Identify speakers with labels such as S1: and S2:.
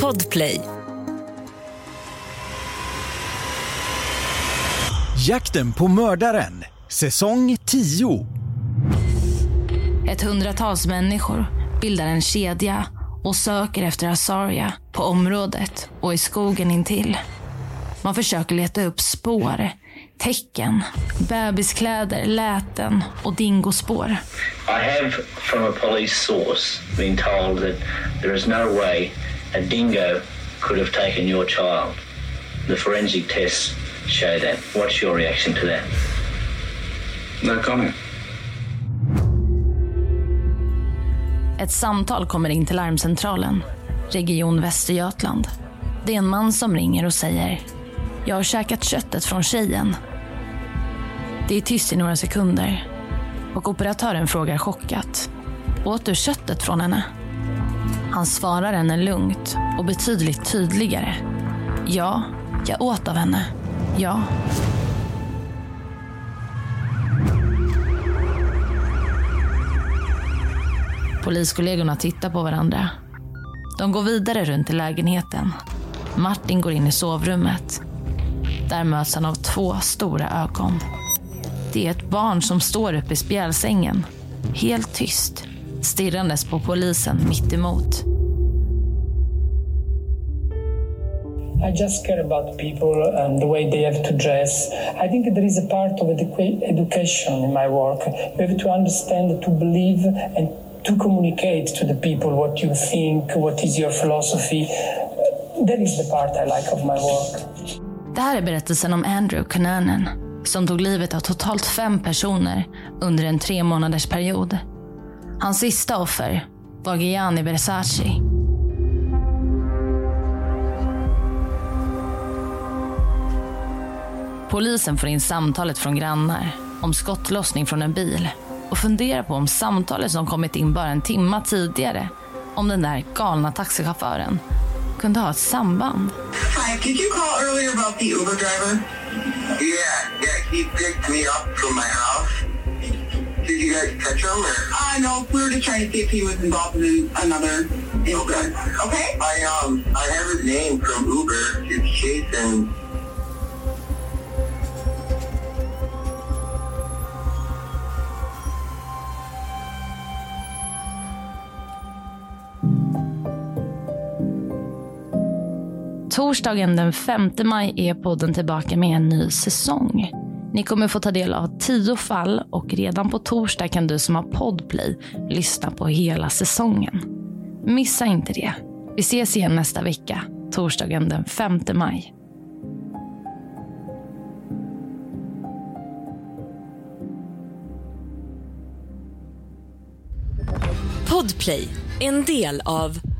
S1: Podplay.
S2: Jakten på mördaren, säsong 10.
S3: Ett hundratals människor bildar en kedja och söker efter Asaria på området och i skogen intill. Man försöker leta upp spår, tecken, bebiskläder, läten och dingospår.
S4: I have, from a police source, been told that there is no way a dingo could have taken your child. The forensic tests show that. What's your reaction to that?
S5: No comment.
S3: Ett samtal kommer in till larmcentralen, Region Västergötland. Det är en man som ringer och säger “Jag har käkat köttet från tjejen”. Det är tyst i några sekunder och operatören frågar chockat “Åt du köttet från henne?” Han svarar henne lugnt och betydligt tydligare. “Ja, jag åt av henne. Ja.” Poliskollegorna tittar på varandra. De går vidare runt i lägenheten. Martin går in i sovrummet. Där möts han av två stora ögon. Det är ett barn som står upp i spjälsängen, helt tyst, stirrandes på polisen mitt emot.
S6: I just care about people and the way they have to dress. I think there is a part of educa- education in my work. You have to understand, to believe, and to communicate to the people what you think, what is your philosophy. That is the part I like of my work.
S3: Det här är berättelsen om Andrew Cunanan som tog livet av totalt fem personer under en tre månaders period. Hans sista offer var Gianni Versace. Polisen får in samtalet från grannar om skottlossning från en bil och funderar på om samtalet som kommit in bara en timma tidigare om den där galna taxichauffören kunde ha ett samband.
S7: Hi, did you call earlier about the Uber driver?
S8: Yeah, yeah, he picked me up from my house. Did you guys catch him or?
S7: Uh, no, we were just trying to see if he was involved in another incident. Okay.
S8: I um I have his name from Uber. It's Jason.
S3: Torsdagen den 5 maj är podden tillbaka med en ny säsong. Ni kommer få ta del av tio fall och redan på torsdag kan du som har Podplay lyssna på hela säsongen. Missa inte det. Vi ses igen nästa vecka, torsdagen den 5 maj.
S1: Podplay, en del av